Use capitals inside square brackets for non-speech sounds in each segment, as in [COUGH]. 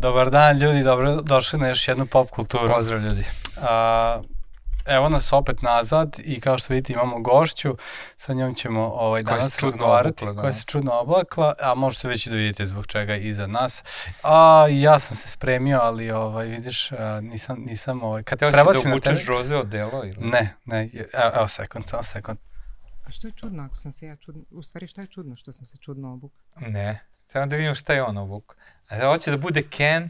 Dobar dan ljudi, dobro došli na još jednu pop kulturu. Pozdrav ljudi. A, evo nas opet nazad i kao što vidite imamo gošću, sa njom ćemo ovaj, koja danas razgovarati, obukla, koja se čudno oblakla, a možete već i da vidite zbog čega iza nas. A, ja sam se spremio, ali ovaj, vidiš, a, nisam, nisam ovaj, kad Teo prebacim da na tebe... Teo roze odelo ili? Ne, ne, evo, e, evo sekund, samo sekund. A što je čudno ako sam se ja čudno, u stvari što je čudno što sam se čudno obukla? Ne, treba da vidim šta je on obuk. E, hoće da bude Ken?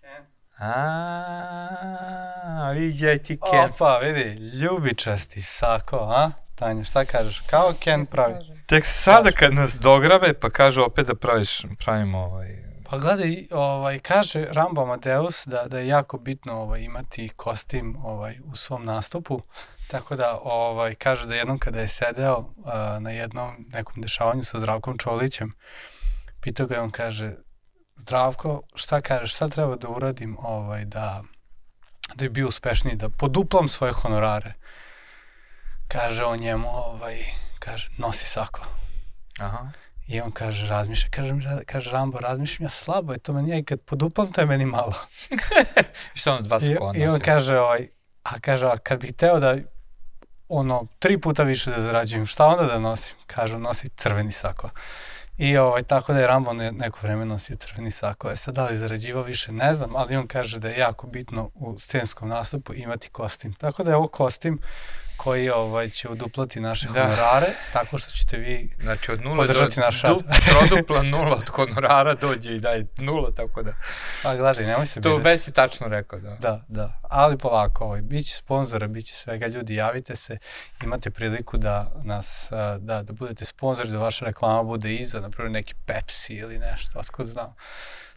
Ken. A, viđaj ti Ken. Opa, vidi, ljubičasti sako, a? Tanja, šta kažeš? Kao can pravi. Tek sada kad nas dograbe, pa kaže opet da praviš, pravimo ovaj... Pa gledaj, ovaj, kaže Rambo Amadeus da, da je jako bitno ovaj, imati kostim ovaj, u svom nastupu, tako da ovaj, kaže da jednom kada je sedeo uh, na jednom nekom dešavanju sa Zdravkom Čolićem, pitao ga je on kaže, Zdravko, šta kažeš, šta treba da uradim ovaj, da, da bi bio uspešniji, da poduplam svoje honorare? Kaže on njemu, ovaj, kaže, nosi sako. Aha. I on kaže, razmišlja, kaže, kaže Rambo, razmišljam, ja slabo je to meni, ja i kad poduplam, to je meni malo. [LAUGHS] Što on dva sekunda? I, I on kaže, ovaj, a kaže, a kad bih hteo da ono, tri puta više da zarađujem, šta onda da nosim? Kaže, nosi crveni sako. I ovaj, tako da je Rambo ne, neko vreme nosio crveni sako. E sad, da li zarađivao više, ne znam, ali on kaže da je jako bitno u scenskom nastupu imati kostim. Tako da je ovo kostim koji ovaj, će uduplati naše da. honorare, tako što ćete vi znači, od nula podržati do, naš rad. Produpla nula od honorara dođe i daje nula, tako da... Pa gledaj, nemoj se... To Bes je tačno rekao, da. Da, da, ali polako, ovaj, bit će sponzora, bit će svega, ljudi, javite se, imate priliku da nas, da, da budete sponzor, da vaša reklama bude iza, na primjer neki Pepsi ili nešto, otkud znam.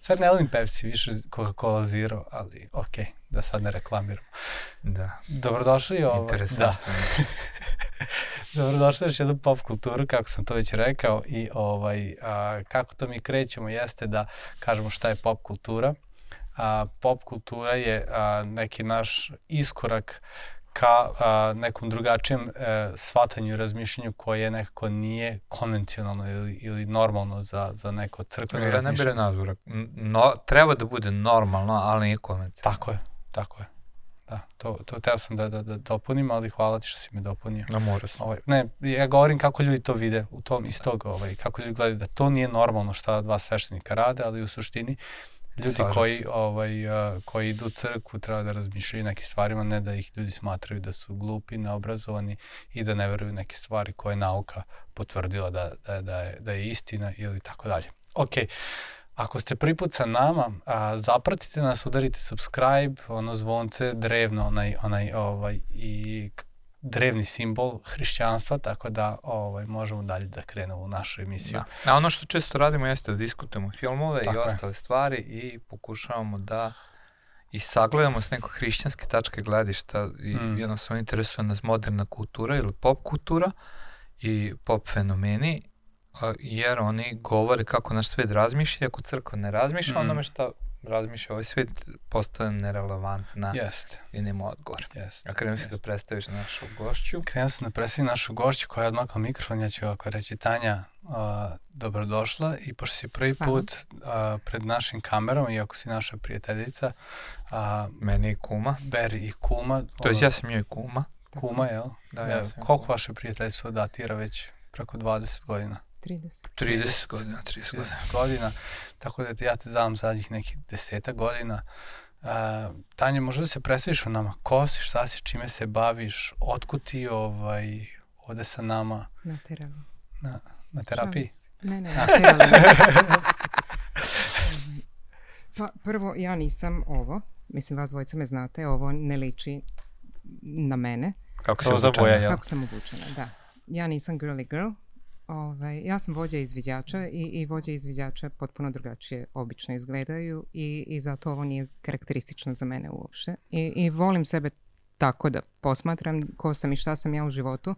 Sad ne volim Pepsi, više Coca-Cola Zero, ali ok, da sad ne reklamiram. Da. Dobrodošli ovo. Ovaj, Interesantno. Da. [LAUGHS] Dobrodošli još jednu pop kulturu, kako sam to već rekao i ovaj, a, kako to mi krećemo jeste da kažemo šta je pop kultura. A, pop kultura je a, neki naš iskorak ka a, nekom drugačijem e, shvatanju i razmišljanju koje nekako nije konvencionalno ili, ili normalno za, za neko crkveno ja, razmišljanje. Ja ne bih nazvora. No, treba da bude normalno, ali nije konvencionalno. Tako je, tako je. Da, to, to teo sam da, da, da dopunim, ali hvala ti što si me dopunio. Na moru sam. Ovaj, ne, ja govorim kako ljudi to vide u tom, iz toga, ovaj, kako ljudi gledaju da to nije normalno šta dva sveštenika rade, ali u suštini Ljudi Slažem koji, se. ovaj, a, koji idu u crkvu treba da razmišljaju neke stvarima, ne da ih ljudi smatraju da su glupi, neobrazovani i da ne veruju neke stvari koje je nauka potvrdila da, da, da, je, da je istina ili tako dalje. Ok, ako ste prvi put sa nama, a, zapratite nas, udarite subscribe, ono zvonce, drevno, onaj, onaj ovaj, i drevni simbol hrišćanstva, tako da ovaj, možemo dalje da krenemo u našu emisiju. Da. A ono što često radimo jeste da diskutujemo filmove tako i ostale je. stvari i pokušavamo da i sagledamo s nekog hrišćanske tačke gledišta i mm. jednostavno interesuje nas moderna kultura ili pop kultura i pop fenomeni jer oni govore kako naš svet razmišlja, ako crkva ne razmišlja mm. onome što razmišlja ovaj svet, postaje nerelevantna Jest. i nema odgovor. Jest. A krenem se da predstaviš našu gošću. Krenem se da predstavim našu gošću koja je odmakla mikrofon, ja ću ovako reći Tanja, uh, dobrodošla i pošto si prvi put Aha. pred našim kamerom, iako si naša prijateljica. a, Meni i kuma. Beri i kuma. To je ja sam joj kuma. Kuma, jel? Da, da ja, ja Koliko vaše prijateljstvo datira već preko 20 godina? 30. 30 godina, 30, 30 godina. Tako da ja te znam zadnjih nekih deseta godina. Uh, Tanja, možda da se predstaviš o nama? Ko si, šta si, čime se baviš? Otkud ti ovaj, ode sa nama? Na terapiji. Na, na terapiji? Ne, ne, na terapiji. [LAUGHS] pa, prvo, ja nisam ovo. Mislim, vas dvojica me znate, ovo ne liči na mene. Kako se obučena? Kako sam obučena, da. Ja nisam girly girl, Ovaj, ja sam vođa izviđača i, i vođa izviđača potpuno drugačije obično izgledaju i, i zato ovo nije karakteristično za mene uopšte. I, I volim sebe tako da posmatram ko sam i šta sam ja u životu.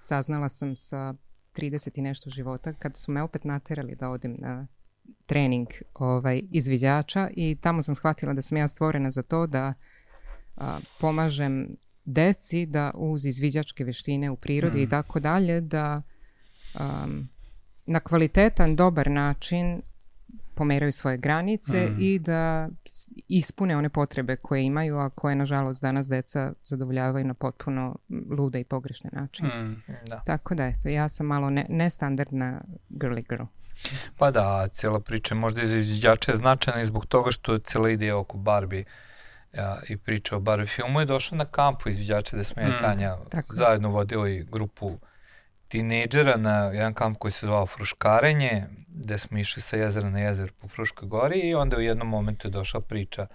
Saznala sam sa 30 i nešto života kad su me opet naterali da odem na trening ovaj, izviđača i tamo sam shvatila da sam ja stvorena za to da a, pomažem deci da uz izviđačke veštine u prirodi mm. i tako dalje da um, na kvalitetan, dobar način pomeraju svoje granice mm. i da ispune one potrebe koje imaju, a koje nažalost danas deca zadovoljavaju na potpuno luda i pogrešne načine. Mm, da. Tako da, eto, ja sam malo ne, nestandardna girly girl. Pa da, cijela priča možda iz izđača je značajna i zbog toga što cijela ideja oko Barbie ja, i priča o Barbie filmu je došla na kampu izviđača da smo ja i mhm, Tanja mm. zajedno vodili grupu tinejdžera na jedan kamp koji se zvao Fruškarenje, gde smo išli sa jezera na jezer po Fruškoj gori i onda u jednom momentu je došla priča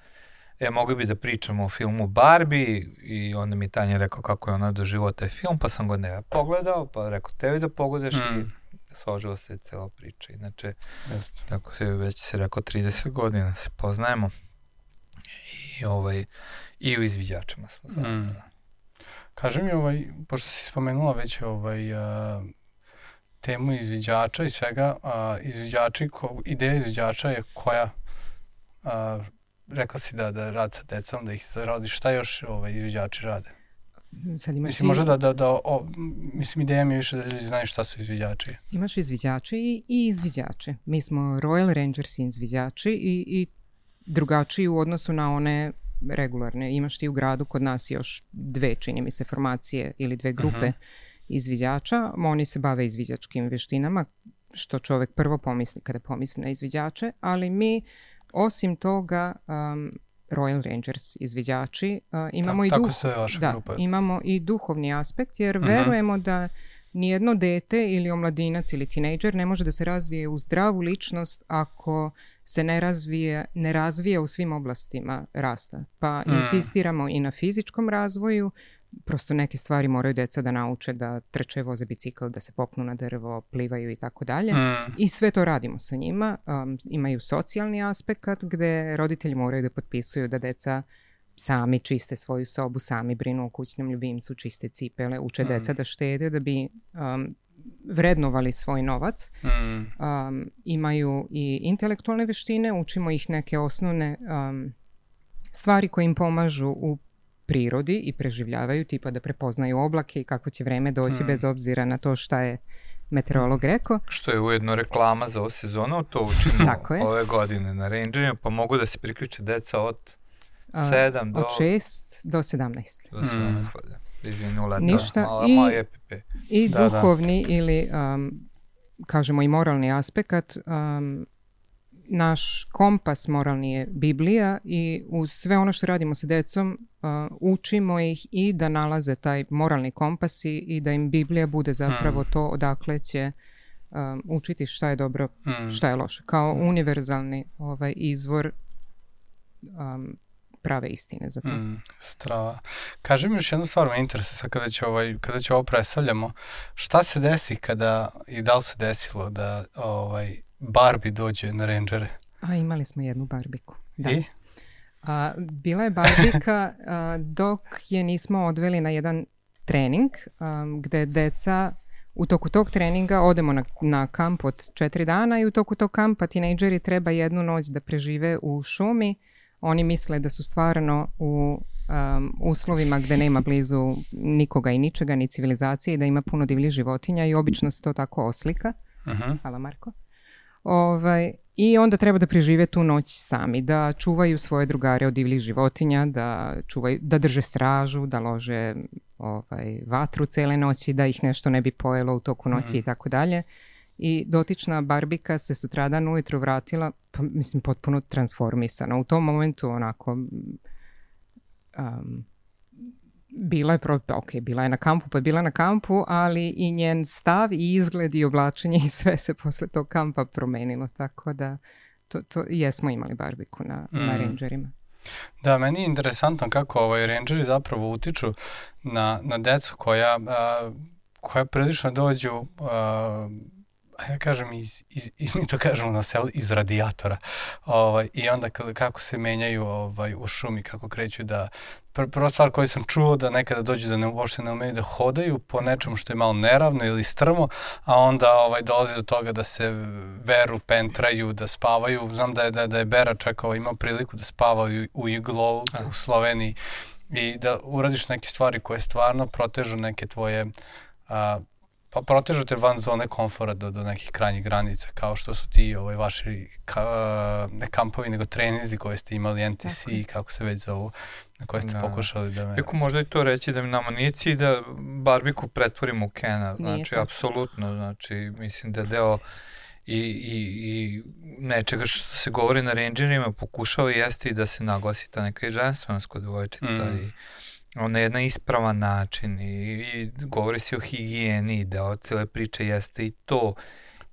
e, mogli bi da pričamo o filmu Barbie i onda mi Tanja rekao kako je ona doživao taj film, pa sam ga ne pogledao, pa rekao tebi da pogledaš mm. i složila se cela priča. Inače, Jeste. tako se već se rekao, 30 godina se poznajemo i, ovaj, i u izviđačima smo zajedno. Mm. Da. Kaži mi, ovaj, pošto si spomenula već ovaj, a, temu izviđača i svega, a, izviđači, ko, ideja izviđača je koja, a, rekla si da, da rad sa decom, da ih zaradi, šta još ovaj, izviđači rade? Hm, sad imaš mislim, možda da, da, da o, mislim, ideja mi je više da ljudi znaju šta su izviđači. Imaš izviđače i izviđače. Mi smo Royal Rangers izviđači i, i drugačiji u odnosu na one regularne. Imaš ti u gradu kod nas još dve, čini mi se, formacije ili dve mhm. grupe Aha. izviđača. Oni se bave izviđačkim veštinama, što čovek prvo pomisli kada pomisli na izviđače, ali mi osim toga um, Royal Rangers izviđači uh, imamo Ta, i duh, da, imamo i duhovni aspekt jer mhm. verujemo uh da nijedno dete ili omladinac ili tinejdžer ne može da se razvije u zdravu ličnost ako se ne razvije, ne razvija u svim oblastima rasta. Pa mm. insistiramo i na fizičkom razvoju, prosto neke stvari moraju deca da nauče da trče, voze bicikl, da se popnu na drvo, plivaju i tako dalje. Mm. I sve to radimo sa njima. Um, imaju socijalni aspekt gde roditelji moraju da potpisuju da deca uh, sami čiste svoju sobu, sami brinu o kućnom ljubimcu, čiste cipele, uče mm. deca da štede da bi um, vrednovali svoj novac. Mm. Um, imaju i intelektualne veštine, učimo ih neke osnovne um, stvari koje im pomažu u prirodi i preživljavaju, tipa da prepoznaju oblake i kako će vreme doći mm. bez obzira na to šta je meteorolog mm. rekao. Što je ujedno reklama za ovu sezonu, to učimo [LAUGHS] ove godine na rangerima, pa mogu da se priključe deca od 7 do... Od 6 do 17. Do 17, mm. Izvinula, Ništa. Da, mala, I, mala i da, da. duhovni da. ili, um, kažemo, i moralni aspekt, um, naš kompas moralni je Biblija i uz sve ono što radimo sa decom uh, učimo ih i da nalaze taj moralni kompas i, i da im Biblija bude zapravo mm. to odakle će um, učiti šta je dobro, mm. šta je loše. Kao hmm. univerzalni ovaj izvor um, prave istine za to. Mm, strava. Kaži mi još jednu stvar, me interesuje sad kada će, ovaj, kada će ovo predstavljamo. Šta se desi kada, i da li se desilo da ovaj, Barbie dođe na Rangere? A, imali smo jednu Barbiku. Da. I? A, bila je Barbika a, dok je nismo odveli na jedan trening um, gde deca u toku tog treninga odemo na, na kamp od četiri dana i u toku tog kampa tinejdžeri treba jednu noć da prežive u šumi uh, oni misle da su stvarno u um, uslovima gde nema blizu nikoga i ničega, ni civilizacije da ima puno divljih životinja i obično se to tako oslika. Aha. Hvala Marko. Ovaj, I onda treba da prežive tu noć sami, da čuvaju svoje drugare od divljih životinja, da, čuvaju, da drže stražu, da lože ovaj, vatru cele noći, da ih nešto ne bi pojelo u toku noći mhm. i tako dalje i dotična Barbika se sutradan ujutro vratila, pa, mislim, potpuno transformisana. U tom momentu onako... Um, bila je, pro, ok, bila je na kampu, pa je bila na kampu, ali i njen stav i izgled i oblačenje [LAUGHS] i sve se posle tog kampa promenilo, tako da to, to jesmo imali barbiku na, mm. na mhm. rangerima. Da, meni je interesantno kako ovaj rangeri zapravo utiču na, na decu koja, a, koja prilično dođu a, ja da kažem, iz, iz, iz, [LAUGHS] mi to kažemo na selu, iz radijatora. Ovaj, I onda kako se menjaju ovaj, u šumi, kako kreću da... Pr prva stvar koju sam čuo da nekada dođu da ne, uopšte ne umeju da hodaju po nečemu što je malo neravno ili strmo, a onda ovaj, dolazi do toga da se veru, pentraju, da spavaju. Znam da je, da, da je Bera čak ovaj, imao priliku da spava u, u iglovu u Sloveniji i da uradiš neke stvari koje stvarno protežu neke tvoje a, pa protežu te van zone komfora do, do nekih krajnjih granica, kao što su ti ovaj, vaši ka, ne kampovi, nego treninzi koje ste imali, NTC, Tako. kako se već zovu, na koje ste da. pokušali da me... Eko možda i to reći da mi nama nije cilj da barbiku pretvorimo u Kena, znači, apsolutno, znači, mislim da je deo i, i, i nečega što se govori na rangerima pokušao jeste i da se naglasi ta neka i ženstvenost kod devojčica mm. i na jedan ispravan način i, i govori se o higijeni, da od cele priče jeste i to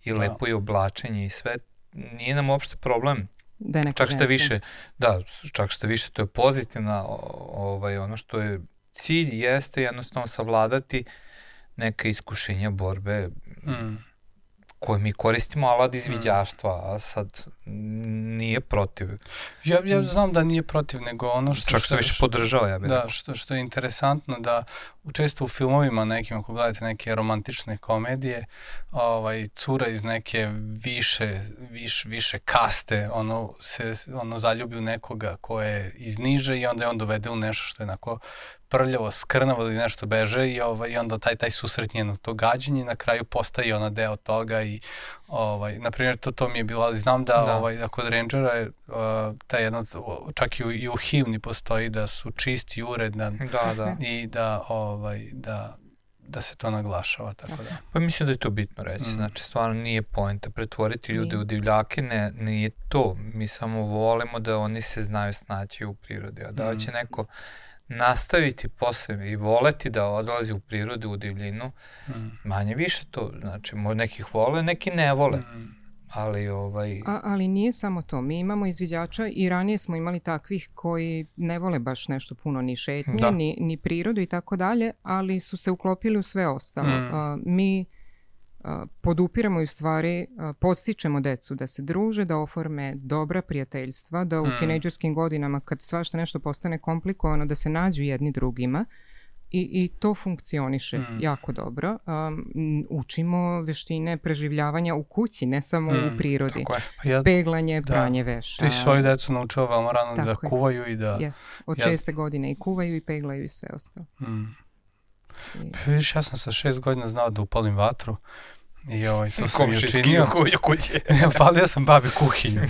i da. lepo je oblačenje i sve, nije nam uopšte problem. Da je čak što više, da, čak što više, to je pozitivna, ovaj, ono što je cilj jeste jednostavno savladati neka iskušenja borbe mm koje mi koristimo alat mm. izviđaštva, a sad nije protiv. Ja, ja mm. znam da nije protiv, nego ono što... Čak što, više podržava, ja bih Da, što, što je interesantno da često u filmovima nekim, ako gledate neke romantične komedije, ovaj, cura iz neke više, viš, više kaste, ono, se, ono zaljubi u nekoga ko je iz niže i onda je on dovede u nešto što je onako prljavo, skrnavo ili da nešto beže i, ovaj, i onda taj, taj susret njeno to gađanje na kraju postaje ona deo toga i ovaj, na primjer to, to mi je bilo, ali znam da, da. Ovaj, da kod Rangera je uh, taj jedno, čak i u, i u himni postoji da su čisti, uredan da, da. i da, ovaj, da, da se to naglašava, tako da. Pa mislim da je to bitno reći, mm. znači stvarno nije poenta pretvoriti ljude nije. u divljake, ne, nije to, mi samo volimo da oni se znaju snaći u prirodi, a da mm. će neko nastaviti posle i voleti da odlazi u prirodu, u divljinu, mm. manje više to, znači nekih vole, neki ne vole. Mm. Ali, ovaj... A, ali nije samo to. Mi imamo izviđača i ranije smo imali takvih koji ne vole baš nešto puno ni šetnje, da. ni, ni prirodu i tako dalje, ali su se uklopili u sve ostalo. Mm. A, mi podupiramo i u stvari podstičemo decu da se druže, da oforme dobra prijateljstva, da u mm. tinejdžerskim godinama kad svašta nešto postane komplikovano da se nađu jedni drugima i, i to funkcioniše mm. jako dobro. Um, učimo veštine preživljavanja u kući, ne samo mm. u prirodi. Pa ja, Peglanje, da, pranje veša. Ti si svoju decu naučio veoma rano da je. kuvaju i da... Yes. Od ja... šeste godine i kuvaju i peglaju i sve ostalo. Mm. I... Pa ja sam sa šest godina znao da upalim vatru Joj, ovaj, to sam i učinio. Komšijski kuće. [LAUGHS] palio sam babi kuhinju.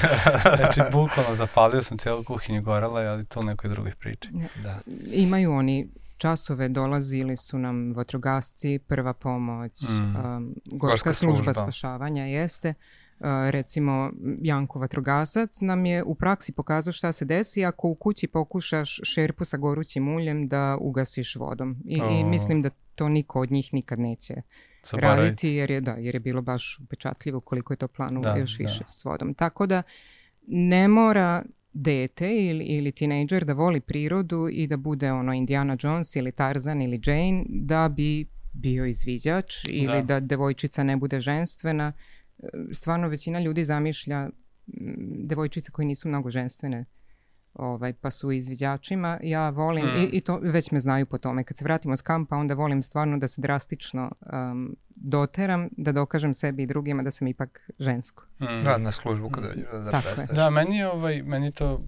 Znači, bukvalno zapalio sam celu kuhinju, gorela ali to u nekoj drugoj priči. Da. Imaju oni časove dolazili su nam vatrogasci, prva pomoć, mm. um, gorska, gorska služba, služba spašavanja jeste. Uh, recimo Janko Vatrogasac nam je u praksi pokazao šta se desi ako u kući pokušaš šerpu sa gorućim uljem da ugasiš vodom. I, oh. i mislim da to niko od njih nikad neće sa raditi jer je, da, jer je bilo baš upečatljivo koliko je to planu da, još da. više da. s vodom. Tako da ne mora dete ili, ili tinejdžer da voli prirodu i da bude ono Indiana Jones ili Tarzan ili Jane da bi bio izviđač ili da, da devojčica ne bude ženstvena. E, stvarno većina ljudi zamišlja devojčice koje nisu mnogo ženstvene ovaj, pa su izviđačima. Ja volim, mm. i, i to već me znaju po tome, kad se vratimo s kampa, onda volim stvarno da se drastično um, doteram, da dokažem sebi i drugima da sam ipak žensko. Mm. Da, na službu kada dođeš da, da prestaješ. Da, meni, je, ovaj, meni to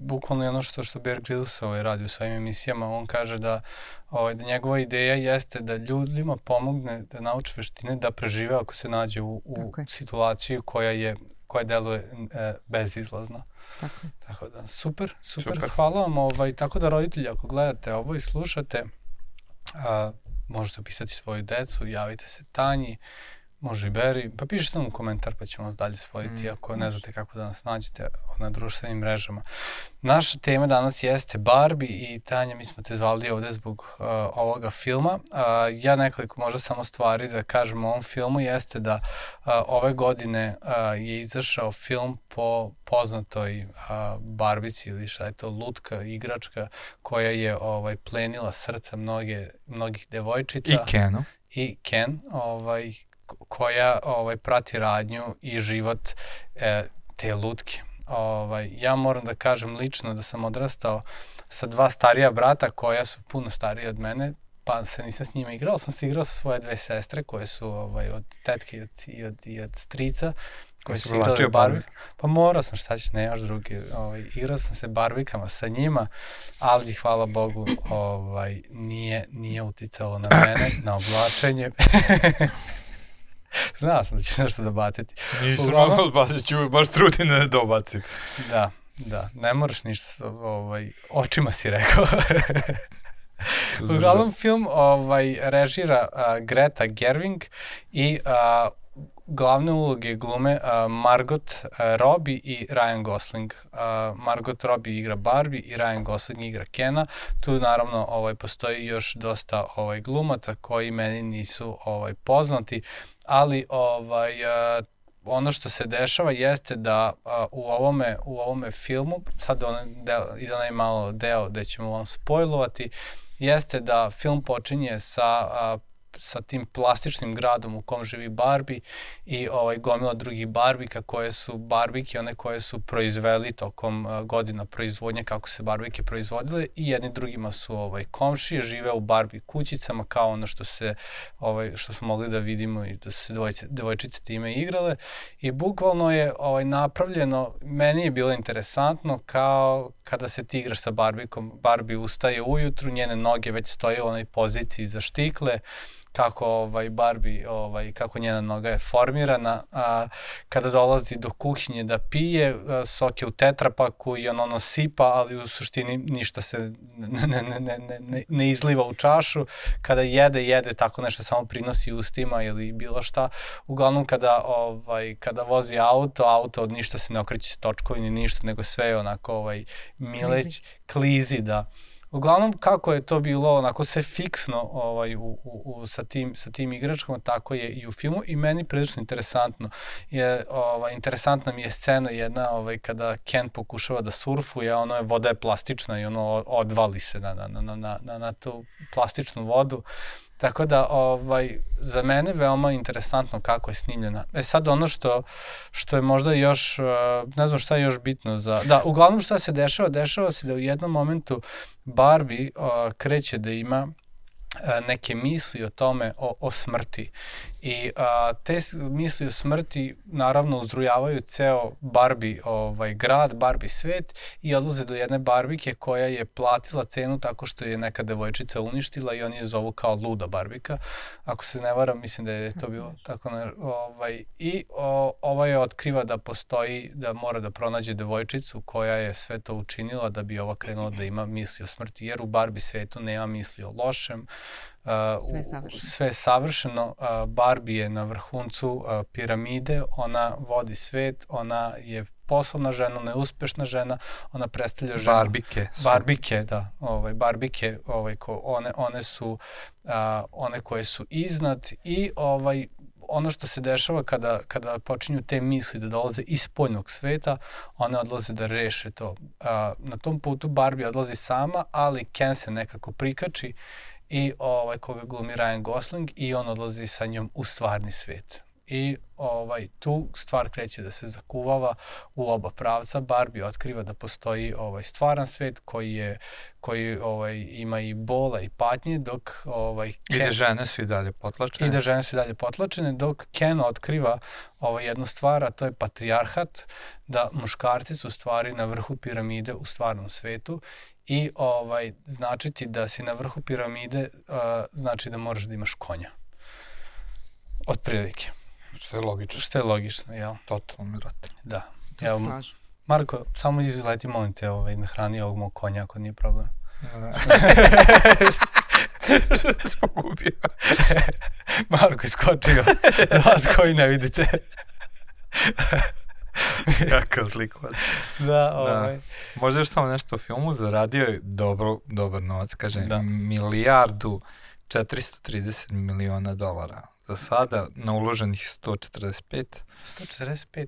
bukvalno ono što što Bear Grylls ovaj radi u svojim emisijama, on kaže da ovaj da njegova ideja jeste da ljudima pomogne da nauče veštine da prežive ako se nađe u u okay. situaciji koja je koja deluje e, bezizlazno. Tako. tako da, super, super, super. hvala vam. Ovaj, tako da roditelji, ako gledate ovo i slušate, a, možete opisati svoju decu, javite se Tanji, Može i Beri. Pa pišite nam u komentar pa ćemo vas dalje spojiti mm, ako ne znate kako da nas nađete na društvenim mrežama. Naša tema danas jeste Barbie i Tanja, mi smo te zvali ovde zbog uh, ovoga filma. Uh, ja nekoliko možda samo stvari da kažem o ovom filmu jeste da uh, ove godine uh, je izašao film po poznatoj uh, Barbici ili šta je to, lutka, igračka koja je ovaj plenila srca mnoge, mnogih devojčica. I Kenu i Ken, ovaj, koja ovaj, prati radnju i život e, te lutke. Ovaj, ja moram da kažem lično da sam odrastao sa dva starija brata koja su puno stariji od mene, pa se nisam s njima igrao, sam se igrao sa svoje dve sestre koje su ovaj, od tetke i od, i od, i od strica, koji su igrali barbik. Pa morao sam, šta će, ne još drugi. Ovaj, igrao sam se barbikama sa njima, ali hvala Bogu ovaj, nije, nije uticalo na mene, na oblačenje. [LAUGHS] [LAUGHS] Znao sam da ćeš nešto dobaciti. Nisam Uglavnom... mogao odbaciti, baš trudim da ne dobacim. Da, da, ne moraš ništa, ovaj, očima si rekao. [LAUGHS] Uglavnom film ovaj, režira uh, Greta Gerwig i uh, glavne uloge glume uh, Margot uh, Robbie i Ryan Gosling. Uh, Margot Robbie igra Barbie i Ryan Gosling igra Kena. Tu naravno ovaj postoji još dosta ovaj glumaca koji meni nisu ovaj poznati. Uh, ali ovaj, a, e, ono što se dešava jeste da a, u, ovome, u ovome filmu, sad on deo, da onaj malo deo da ćemo vam spojlovati, jeste da film počinje sa a, sa tim plastičnim gradom u kom živi Barbie i ovaj gomila drugih barbika koje su barbike, one koje su proizveli tokom godina proizvodnje kako se barbike proizvodile i jedni drugima su ovaj komšije, žive u Barbie kućicama kao ono što se ovaj što smo mogli da vidimo i da su se dvojice, devojčice time igrale i bukvalno je ovaj napravljeno meni je bilo interesantno kao kada se ti igraš sa barbikom, Barbie ustaje ujutru, njene noge već stoje u onoj poziciji za štikle, kako ovaj Barbie, ovaj, kako njena noga je formirana, a kada dolazi do kuhinje da pije, a, u tetrapaku i on ono sipa, ali u suštini ništa se ne, ne, ne, ne, ne, ne izliva u čašu, kada jede, jede tako nešto samo prinosi ustima ili bilo šta, uglavnom kada, ovaj, kada vozi auto, auto od ništa se ne okreće točkovi ni ništa, nego sve je onako ovaj, mileć, klizi, klizi da. Uglavnom, kako je to bilo onako se fiksno ovaj, u, u, u, sa, tim, sa tim igračkom, tako je i u filmu i meni prilično interesantno. Je, ovaj, interesantna mi je scena jedna ovaj, kada Ken pokušava da surfuje, a ono je, voda je plastična i ono odvali se na, na, na, na, na, na tu plastičnu vodu Tako da, ovaj, za mene veoma interesantno kako je snimljena. E sad ono što, što je možda još, e, ne znam šta je još bitno za... Da, uglavnom šta se dešava? Dešava se da u jednom momentu Barbie o, e, kreće da ima e, neke misli o tome, o, o smrti. I a, te misli o smrti naravno uzrujavaju ceo Barbie ovaj, grad, Barbie svet i odlaze do jedne Barbike koja je platila cenu tako što je neka devojčica uništila i oni je zovu kao luda Barbika. Ako se ne varam, mislim da je to bilo tako. Na, ovaj, I o, ova je otkriva da postoji, da mora da pronađe devojčicu koja je sve to učinila da bi ova krenula da ima misli o smrti, jer u Barbie svetu nema misli o lošem, Uh, sve savršeno. Sve savršeno. Uh, Barbie je na vrhuncu uh, piramide, ona vodi svet, ona je poslovna žena, ona je uspešna žena, ona predstavlja ženu. Barbike. Su. Barbike, da. Ovaj, barbike, ovaj, ko, one, one su uh, one koje su iznad i ovaj, ono što se dešava kada, kada počinju te misli da dolaze iz spoljnog sveta, one odlaze da reše to. A, na tom putu Barbie odlazi sama, ali Ken se nekako prikači i ovaj, koga glumi Ryan Gosling i on odlazi sa njom u stvarni svet. I ovaj tu stvar kreće da se zakuvava u oba pravca. Barbie otkriva da postoji ovaj stvaran svet koji je koji ovaj ima i bola i patnje dok ovaj da Ken, i žene su i dalje potlačene. I da žene su i dalje potlačene dok Ken otkriva ovaj jednu stvar, a to je patrijarhat da muškarci su stvari na vrhu piramide u stvarnom svetu i ovaj, znači ti da si na vrhu piramide uh, znači da moraš da imaš konja. Otprilike. Što je logično. Što je logično, jel? Totalno, vrati. Da. To jel, slažem. Marko, samo izleti, molim te, ovaj, nahrani ovog mog konja ako nije problem. Da. [LAUGHS] Smo gubio. Marko iskočio. Za vas koji ne vidite. Kakav [LAUGHS] zlikovac. da, da. ovaj. Da. Možda još samo nešto o filmu, zaradio je dobro, dobar novac, kaže, da. milijardu 430 miliona dolara. Za sada na uloženih 145. 145?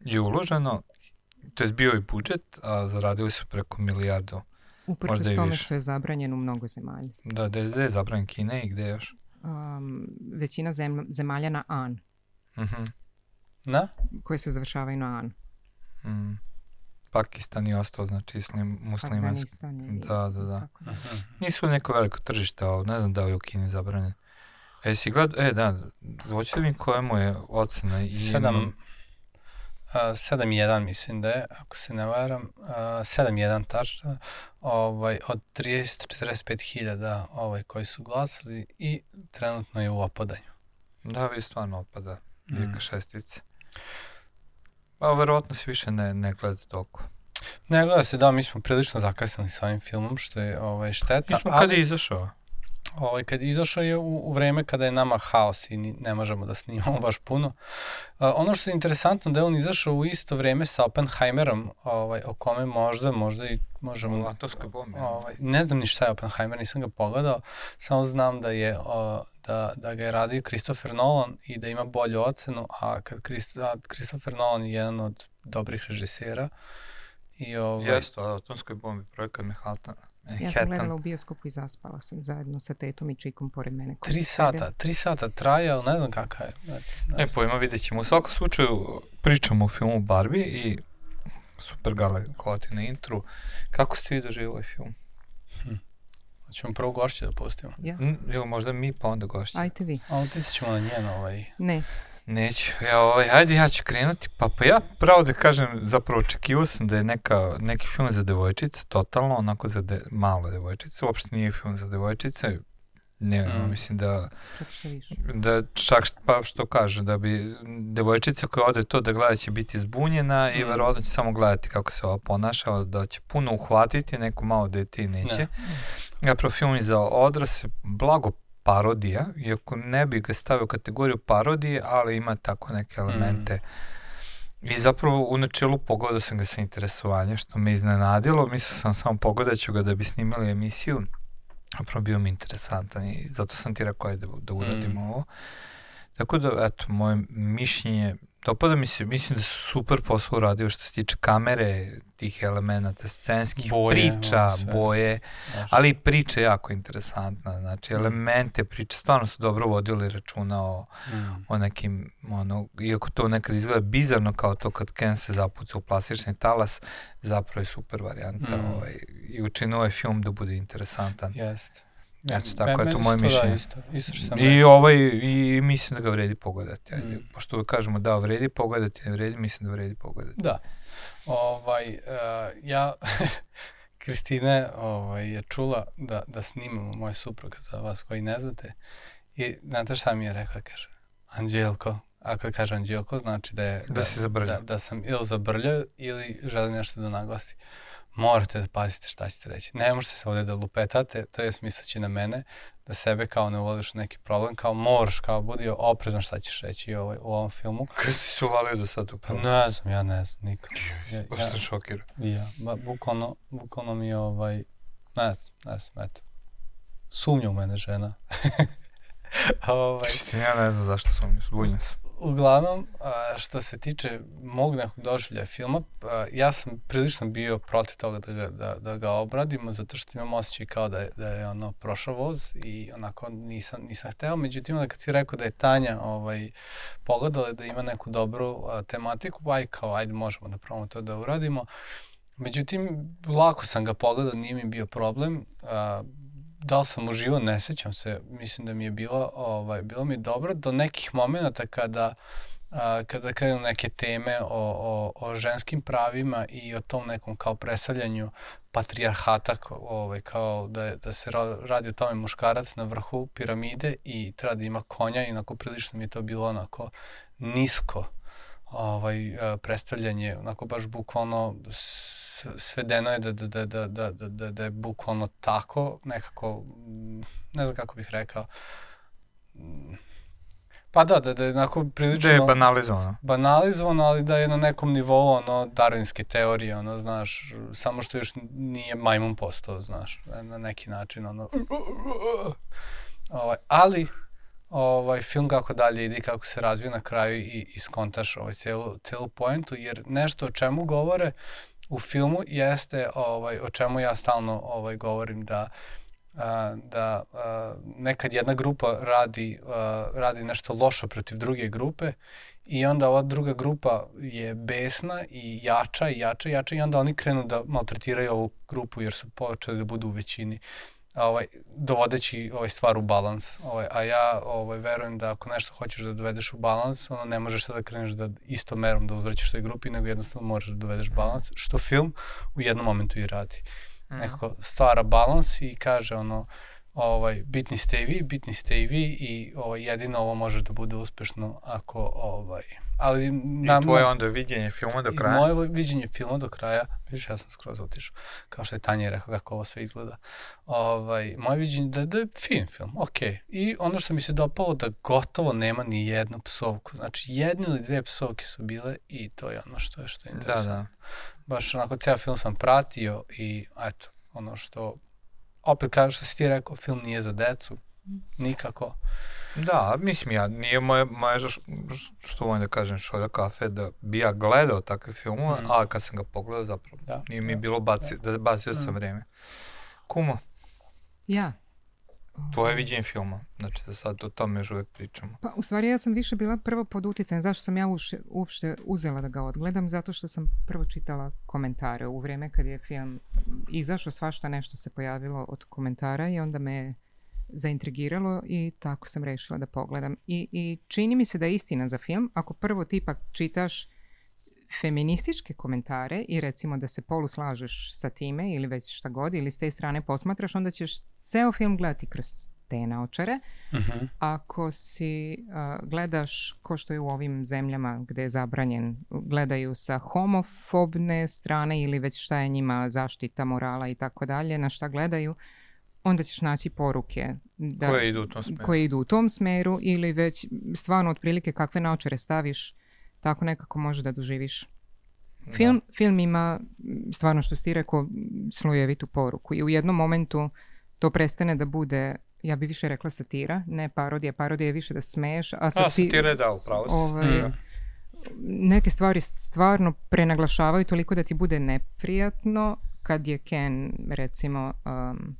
Je uloženo, to je bio i budžet, a zaradili su preko milijardu. Uprkos tome što je zabranjeno u mnogo zemalja. Da, gde, gde je zabranjen Kine i gde još? Um, većina zem, zemalja na AN. Mhm. Uh -huh. Na? Koje se završavaju na AN. Mm. Pakistan znači, je ostao, znači islim, muslimanski. Da, da, da. da. Nisu neko veliko tržište, ali ne znam da li je u Kini zabranjen. E, si gled, e, da, hoćete da mi koja je ocena? I... Sedam, a, sedam i jedan mislim da je, ako se ne varam, a, sedam i jedan tačno, ovaj, od 30-45 hiljada ovaj, koji su glasili i trenutno je u opadanju. Da, vi stvarno opada, mm. šestica. Pa verovatno se više ne, ne gleda toliko. Ne gleda se, da, mi smo prilično zakasnili sa ovim filmom, što je ovaj, šteta. Mi smo ali... kada je izašao? Ovaj, kad izašao je u, u vreme kada je nama haos i ne možemo da snimamo baš puno. Uh, ono što je interesantno da je on izašao u isto vreme sa Oppenheimerom, ovaj, o kome možda, možda i možemo... Atomska bomba. Ovaj, ne znam ni šta je Oppenheimer, nisam ga pogledao, samo znam da je... Uh, da, da ga je radio Christopher Nolan i da ima bolju ocenu, a kad Christ, da, Christopher Nolan je jedan od dobrih režisera. I ovaj... Jeste, o atomskoj bombi, projekat Manhattana. E, ja sam gledala u bioskopu i zaspala sam zajedno sa tetom i čikom pored mene. Koji tri sata, sede. tri sata traje, ali ne znam kakva je. Ne, ne, ne pojma, vidjet ćemo. U svakom slučaju pričamo o filmu Barbie i super gale kolati na intru. Kako ste vi doživjeli ovaj film? Hm. Hoćemo prvo gošće da pustimo. Ja. Ili možda mi, pa onda gošće. Ajte vi. A utjecat ćemo na njeno ovaj... Nest. Neću, ja ovaj, ajde ja ću krenuti, pa, pa ja pravo da kažem, zapravo očekivao sam da je neka, neki film za devojčice, totalno onako za de, malo devojčice, uopšte nije film za devojčice, ne, mm. mislim da, da čak pa što kaže, da bi devojčica koja ode to da gleda će biti zbunjena mm. i mhm. verovatno će samo gledati kako se ova ponaša, da će puno uhvatiti, neko malo deti da neće. Ne. Ja pro film za odrasle blago parodija, iako ne bih ga stavio u kategoriju parodije, ali ima tako neke elemente. Mm. I zapravo u načelu pogodao sam ga sa interesovanjem, što me iznenadilo. Mislio sam samo pogodat ću ga da bi snimali emisiju. Zapravo bio mi interesantan i zato sam ti rekao da, da uradimo mm. ovo. Tako da, eto, moje mišljenje dopada mi se, mislim da su super posao uradio što se tiče kamere, tih elemenata, scenskih boje, priča, se, boje, znaš. ali i priča je jako interesantna, znači mm. elemente priče stvarno su dobro vodili računa o, mm. o nekim, ono, iako to nekad izgleda bizarno kao to kad Ken se zapuca u plastični talas, zapravo je super varijanta mm. ovaj, i učinuo je film da bude interesantan. Jeste. Eto, tako je to moje da, mišljenje. Isto, isto što sam I, rekao. ovaj, I mislim da ga vredi pogledati. Ajde. Mm. Pošto kažemo da vredi pogledati, ne vredi, mislim da vredi pogledati. Da. Ovaj, uh, ja, [LAUGHS] Kristine, ovaj, je čula da, da snimamo moje supruga za vas koji ne znate. I znate šta mi je rekla, kaže, Anđelko, ako kad kaže Anđelko, znači da je... Da, da si zabrljao. Da, da sam ili zabrljao ili želi nešto da naglasi morate da pazite šta ćete reći. Ne možete se ovde da lupetate, to je misleći na mene, da sebe kao ne uvodiš u neki problem, kao moraš, kao budi oprezan šta ćeš reći i ovaj, u ovom filmu. Kada si se uvalio do sad upravo? Ne znam, ja ne znam, nikako. Ja, ja, sam šokiran. Ja, ba, bukvalno, bukvalno mi je ovaj, ne znam, ne znam, eto. Sumnja u mene žena. [LAUGHS] ovaj. Čistina, ja ne znam zašto sumnju, zbunjen sam uglavnom, što se tiče mog nekog doživlja filma, ja sam prilično bio protiv toga da ga, da, da ga obradimo, zato što imam osjećaj kao da je, da je ono prošao voz i onako nisam, nisam hteo. Međutim, onda kad si rekao da je Tanja ovaj, pogledala da ima neku dobru tematiku, aj pa kao, ajde, možemo da probamo to da uradimo. Međutim, lako sam ga pogledao, nije mi bio problem. A, da li sam uživo, ne sećam se, mislim da mi je bilo, ovaj, bilo mi dobro do nekih momenta kada a, kada krenu neke teme o, o, o ženskim pravima i o tom nekom kao predstavljanju patrijarhata ovaj, kao da, da se radi o tome muškarac na vrhu piramide i treba da ima konja i prilično mi je to bilo onako nisko ovaj, e, predstavljanje, onako baš bukvalno svedeno je da, da, da, da, da, da, da, da je bukvalno tako, nekako, ne znam kako bih rekao, Pa da, da, da je onako prilično... Da je banalizovano. Banalizovano, ali da je na nekom nivou ono, darwinske teorije, ono, znaš, samo što još nije majmun postao, znaš, na neki način, ono... Ovaj, ali, ovaj, film kako dalje ide kako se razvija na kraju i iskontaš ovaj celu, celu poentu, jer nešto o čemu govore u filmu jeste ovaj, o čemu ja stalno ovaj, govorim da a, da a, nekad jedna grupa radi, a, radi nešto lošo protiv druge grupe i onda ova druga grupa je besna i jača i jača i jača i onda oni krenu da maltretiraju ovu grupu jer su počeli da budu u većini ovaj, dovodeći ovaj, stvar u balans. Ovaj, a ja ovaj, verujem da ako nešto hoćeš da dovedeš u balans, ono ne možeš sada da kreneš da isto merom da uzvraćaš toj grupi, nego jednostavno moraš da dovedeš balans, što film u jednom momentu i radi. Mm. Nekako stvara balans i kaže ono, ovaj, bitni ste i vi, bitni ste i vi i ovaj, jedino ovo može da bude uspešno ako ovaj, ali nam, I tvoje onda viđenje filma do kraja? I moje viđenje filma do kraja, vidiš, ja sam skroz otišao, kao što je Tanja rekao kako ovo sve izgleda. Ovaj, moje viđenje da, da je fin film, ok. I ono što mi se dopalo da gotovo nema ni jednu psovku. Znači, jedne ili dve psovke su bile i to je ono što je, što je da, interesantno. Da, da. Baš onako, ceo film sam pratio i eto, ono što, opet kažem što si ti rekao, film nije za decu, nikako. Da, mislim, ja, nije moje, moje što volim da kažem šolja kafe, da bi ja gledao takve filmove, mm. a kad sam ga pogledao zapravo, da, nije mi da, bilo baci, da, da bacio mm. sam vreme. Kumo? Ja? Tvoje viđenje filma, znači da sad o tome još uvek pričamo. Pa u stvari ja sam više bila prvo pod uticajem, zašto sam ja uopšte, uopšte uzela da ga odgledam, zato što sam prvo čitala komentare u vreme kad je film izašao, svašta nešto se pojavilo od komentara i onda me zaintrigiralo i tako sam rešila da pogledam. I, I čini mi se da je istina za film, ako prvo ti ipak čitaš feminističke komentare i recimo da se polu slažeš sa time ili već šta god ili s te strane posmatraš, onda ćeš ceo film gledati kroz te naočare. Uh mhm. -huh. Ako si uh, gledaš, ko što je u ovim zemljama gde je zabranjen, gledaju sa homofobne strane ili već šta je njima zaštita morala i tako dalje, na šta gledaju, uh, onda ćeš naći poruke da, koje, idu u tom smeru. koje idu u tom smeru ili već stvarno otprilike kakve naočare staviš, tako nekako može da doživiš. Da. Film, da. film ima, stvarno što si rekao, slojevitu poruku i u jednom momentu to prestane da bude ja bi više rekla satira, ne parodija, parodija je više da smeješ, a, sati, a satira je da, upravo ovaj, mm. Neke stvari stvarno prenaglašavaju toliko da ti bude neprijatno kad je Ken recimo um,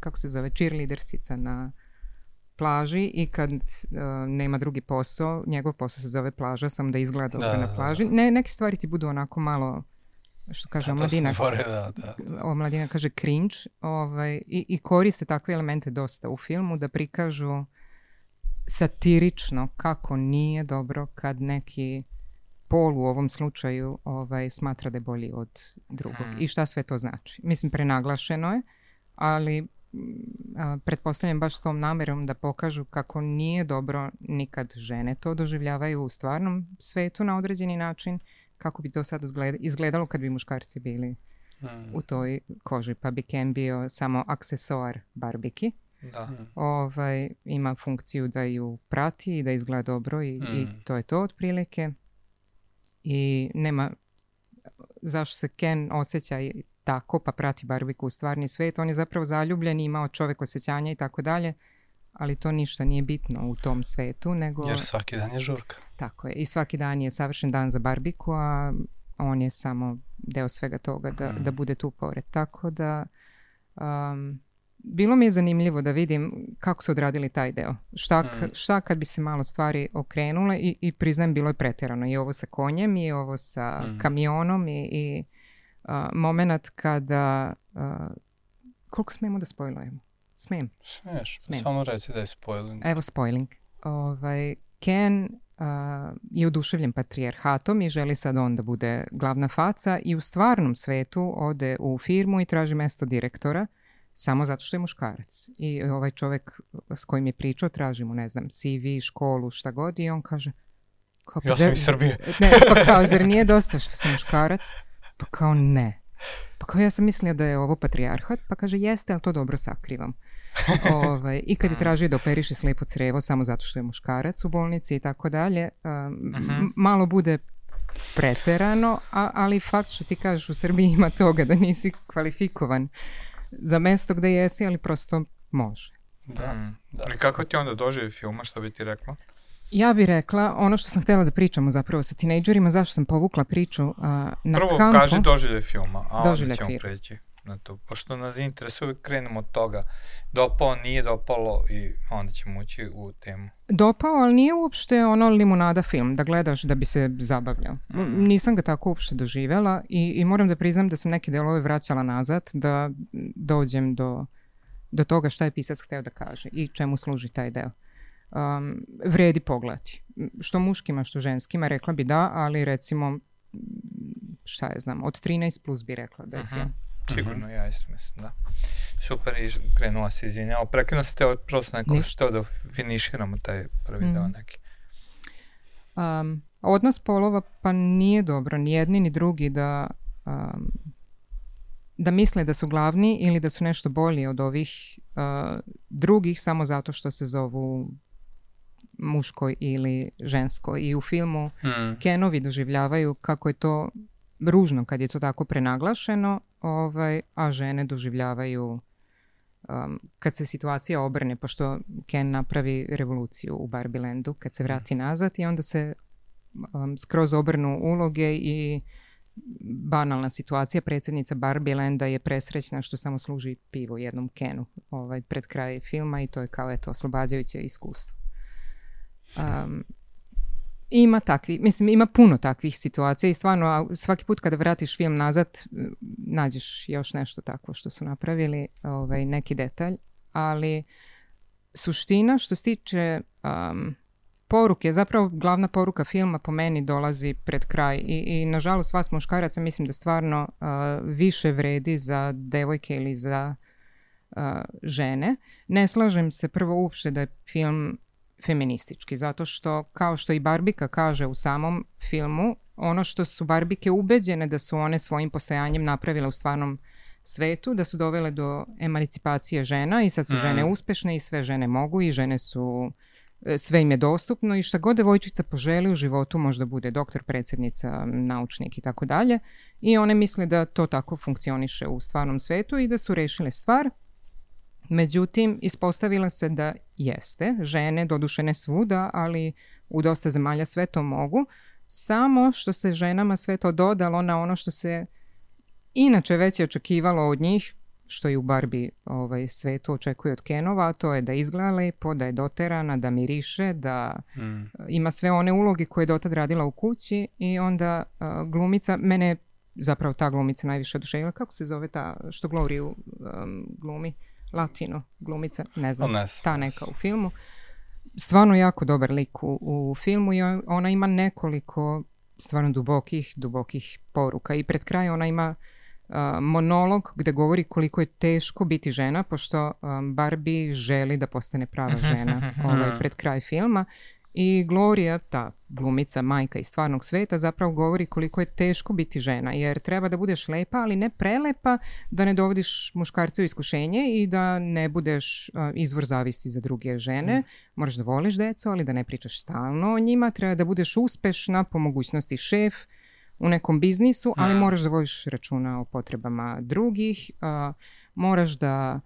kako se zove, cheerleadersica na plaži i kad uh, nema drugi posao, njegov posao se zove plaža, sam da izgleda dobro da, na da, plaži. Da. Ne, neke stvari ti budu onako malo što kaže da, omladina. Stvore, da, da, da. Omladina kaže cringe ovaj, i, i koriste takve elemente dosta u filmu da prikažu satirično kako nije dobro kad neki pol u ovom slučaju ovaj, smatra da je bolji od drugog. Hmm. I šta sve to znači? Mislim, prenaglašeno je, ali a, pretpostavljam baš s tom namerom da pokažu kako nije dobro nikad žene to doživljavaju u stvarnom svetu na određeni način, kako bi to sad izgledalo kad bi muškarci bili u toj koži, pa bi Ken bio samo aksesoar barbiki. Da. Mhm. Ovaj, ima funkciju da ju prati i da izgleda dobro i, hmm. i mhm. to je to otprilike. I nema zašto se Ken osjeća tako, pa prati Barbiku u stvarni svet, on je zapravo zaljubljen i imao čovek osjećanja i tako dalje, ali to ništa nije bitno u tom svetu, nego... Jer svaki dan je žurka. Tako je, i svaki dan je savršen dan za Barbiku, a on je samo deo svega toga da, mm. da bude tu pored. Tako da... Um, bilo mi je zanimljivo da vidim kako su odradili taj deo. Šta, mm. šta kad bi se malo stvari okrenule i, i priznajem bilo je pretjerano. I ovo sa konjem i ovo sa mm. kamionom i, i a, moment kada... A, koliko smemo da spoilujemo? Smem. Smeš, Smem. samo reci da je spoiling. Evo spoiling. Ovaj, Ken a, je oduševljen patrijarhatom i želi sad on da bude glavna faca i u stvarnom svetu ode u firmu i traži mesto direktora samo zato što je muškarac. I ovaj čovek s kojim je pričao traži mu, ne znam, CV, školu, šta god i on kaže... Kako, ja sam zar, iz Srbije. ne, pa kao, zar nije dosta što sam muškarac? Pa kao ne. Pa kao ja sam mislila da je ovo patrijarhat, pa kaže jeste, ali to dobro sakrivam. [LAUGHS] ovaj, I kad je da. tražio da operiše slepo crevo samo zato što je muškarac u bolnici i tako dalje, um, malo bude preterano, a, ali fakt što ti kažeš u Srbiji ima toga da nisi kvalifikovan za mesto gde jesi, ali prosto može. Da, da. Ali kako ti onda doživi filma, što bi ti rekla? Ja bih rekla, ono što sam htela da pričamo zapravo sa tinejdžerima, zašto sam povukla priču uh, na Prvo kampu. Prvo kaži doživlje filma, a doživlje onda ćemo film. preći na to. Pošto nas interesuje, krenemo od toga. Dopao, nije dopalo i onda ćemo ući u temu. Dopao, ali nije uopšte ono limunada film, da gledaš da bi se zabavljao. Mm. Nisam ga tako uopšte doživela i, i moram da priznam da sam neke delove vraćala nazad, da dođem do, do toga šta je pisac hteo da kaže i čemu služi taj deo um, vredi pogledati. Što muškima, što ženskima, rekla bi da, ali recimo, šta je znam, od 13 plus bi rekla da je uh -huh. film. Sigurno, ja isto mislim, da. Super, i krenula si izvinjala. Prekrenuo ste prosto neko Niš... što da finiširamo taj prvi mm. deo mhm. neki. Um, odnos polova pa nije dobro, ni jedni ni drugi da um, da misle da su glavni ili da su nešto bolji od ovih uh, drugih samo zato što se zovu muško ili žensko. I u filmu mm. Kenovi doživljavaju kako je to ružno kad je to tako prenaglašeno, ovaj, a žene doživljavaju um, kad se situacija obrne, pošto Ken napravi revoluciju u Barbie kad se vrati hmm. nazad i onda se um, skroz obrnu uloge i banalna situacija. Predsjednica Barbie je presrećna što samo služi pivo jednom Kenu ovaj, pred kraj filma i to je kao eto oslobađajuće iskustvo. Um, ima takvi, mislim ima puno takvih situacija i stvarno svaki put kada vratiš film nazad nađeš još nešto tako što su napravili, ovaj, neki detalj, ali suština što se tiče um, poruke, zapravo glavna poruka filma po meni dolazi pred kraj i, i nažalost vas muškaraca mislim da stvarno uh, više vredi za devojke ili za uh, žene. Ne slažem se prvo uopšte da je film feministički, zato što, kao što i Barbika kaže u samom filmu, ono što su Barbike ubeđene da su one svojim postojanjem napravile u stvarnom svetu, da su dovele do emancipacije žena i sad su mm. žene uspešne i sve žene mogu i žene su e, sve im je dostupno i šta god devojčica poželi u životu, možda bude doktor, predsednica, naučnik i tako dalje. I one misle da to tako funkcioniše u stvarnom svetu i da su rešile stvar Međutim, ispostavilo se da jeste, žene, dodušene svuda, ali u dosta zemalja sve to mogu, samo što se ženama sve to dodalo na ono što se inače već je očekivalo od njih, što i u Barbie ovaj, svetu očekuje od Kenova, a to je da izgleda lepo, da je doterana, da miriše, da mm. Eh, ima sve one uloge koje je dotad radila u kući i onda uh, glumica, mene zapravo ta glumica najviše oduševila, kako se zove ta što Gloriju um, ehm, glumi? Latino glumica, ne znam, ne ta neka u filmu. Stvarno jako dobar lik u, u filmu i ona ima nekoliko stvarno dubokih, dubokih poruka i pred kraj ona ima uh, monolog gde govori koliko je teško biti žena, pošto um, Barbie želi da postane prava [LAUGHS] žena ovaj, pred kraj filma I Gloria, ta glumica, majka iz stvarnog sveta, zapravo govori koliko je teško biti žena, jer treba da budeš lepa, ali ne prelepa, da ne dovodiš muškarce u iskušenje i da ne budeš izvor zavisti za druge žene. Mm. Moraš da voliš decu, ali da ne pričaš stalno o njima. Treba da budeš uspešna, po mogućnosti šef u nekom biznisu, ali mm. moraš da vodiš računa o potrebama drugih. Uh, moraš da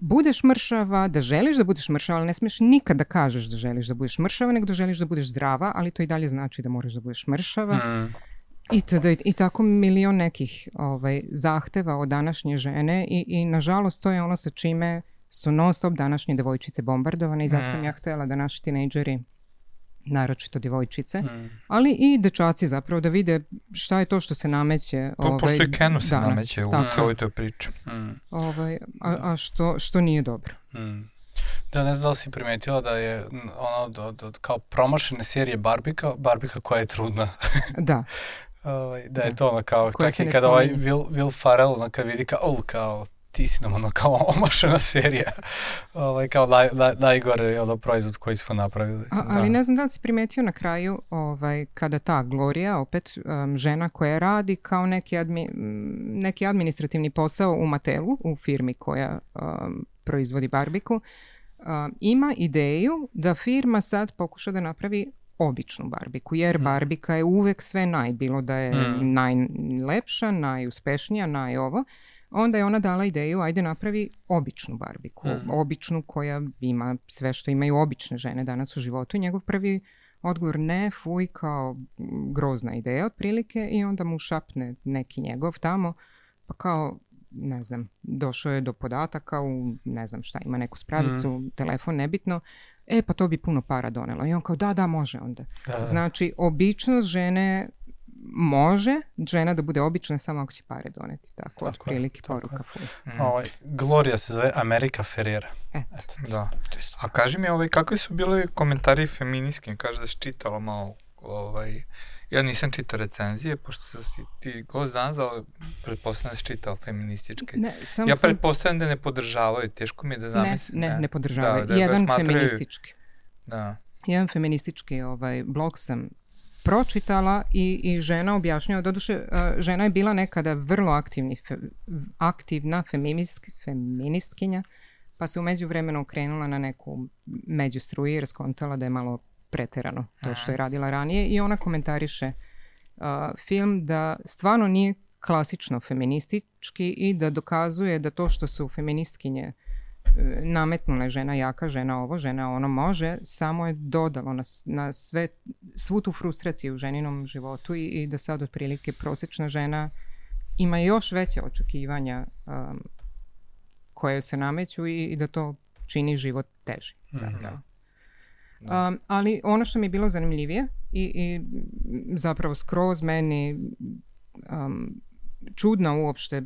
budeš mršava, da želiš da budeš mršava, ali ne smeš nikad da kažeš da želiš da budeš mršava, nego da želiš da budeš zdrava, ali to i dalje znači da moraš da budeš mršava. Mm. I, tada, I tako milion nekih ovaj, zahteva od današnje žene i, i nažalost to je ono sa čime su non stop današnje devojčice bombardovane i zato sam mm. ja htjela da naši tinejdžeri naročito devojčice, mm. ali i dečaci zapravo da vide šta je to što se nameće. Po, pa ovaj, pošto i Kenu se danas, nameće u cijeloj toj priči. Mm. Ovaj, a, a da. što, što nije dobro. Mm. Da, ne znam da li si primetila da je ono od, od, od kao promašene serije Barbika, Barbika koja je trudna. [LAUGHS] da. Ovaj, da je da. to ono kao, Koja čak i kada ovaj Will, Will Farrell ono, kad vidi kao, oh, kao, ti si nam ono kao omašana serija, ovaj, kao naj, naj, najgore ono, proizvod koji smo napravili. A, ali da. ne znam da li si primetio na kraju ovaj, kada ta Gloria, opet um, žena koja radi kao neki, admi, neki administrativni posao u Matelu, u firmi koja um, proizvodi barbiku, um, ima ideju da firma sad pokuša da napravi običnu barbiku, jer mhm. barbika je uvek sve najbilo da je mm. najlepša, najuspešnija, najovo. ovo onda je ona dala ideju, ajde napravi običnu barbiku, mm. običnu koja ima sve što imaju obične žene danas u životu i njegov prvi odgovor ne, fuj, kao grozna ideja otprilike i onda mu šapne neki njegov tamo, pa kao, ne znam, došao je do podataka u, ne znam šta, ima neku spravicu, mm. telefon, nebitno, e pa to bi puno para donelo. I on kao, da, da, može onda. Da. da. Znači, običnost žene može žena da bude obična samo ako će pare doneti. Tako, tako otprilike poruka. Mm. Ovaj, Gloria se zove Amerika Ferrera. Eto. Eto. Da. Čisto. A kaži mi, ovaj, kakvi su bili komentari feminijski? Kaže da si čitala malo ovaj, ja nisam čitao recenzije, pošto si ti gost za ali pretpostavljam da si čitao feminističke. Ne, sam ja pretpostavljam da ne podržavaju, teško mi je da zamislim. Ne, ne, ne, podržavaju. Da, da, da Jedan smatraju... feministički. Da. Jedan feministički ovaj, blog sam pročitala i, i žena objašnjava. Doduše, e, žena je bila nekada vrlo aktivni, fe, aktivna feminist, feministkinja, pa se umeđu vremenu okrenula na neku međustruju jer skontala da je malo preterano to što je radila ranije i ona komentariše uh, film da stvarno nije klasično feministički i da dokazuje da to što su feministkinje nametnula je žena jaka, žena ovo, žena ono može, samo je dodalo na, na sve, svu tu frustraciju u ženinom životu i, i da sad otprilike prosečna žena ima još veće očekivanja um, koje se nameću i, i da to čini život teži zapravo. Mm -hmm. um, ali ono što mi je bilo zanimljivije i, i zapravo skroz meni um, čudna uopšte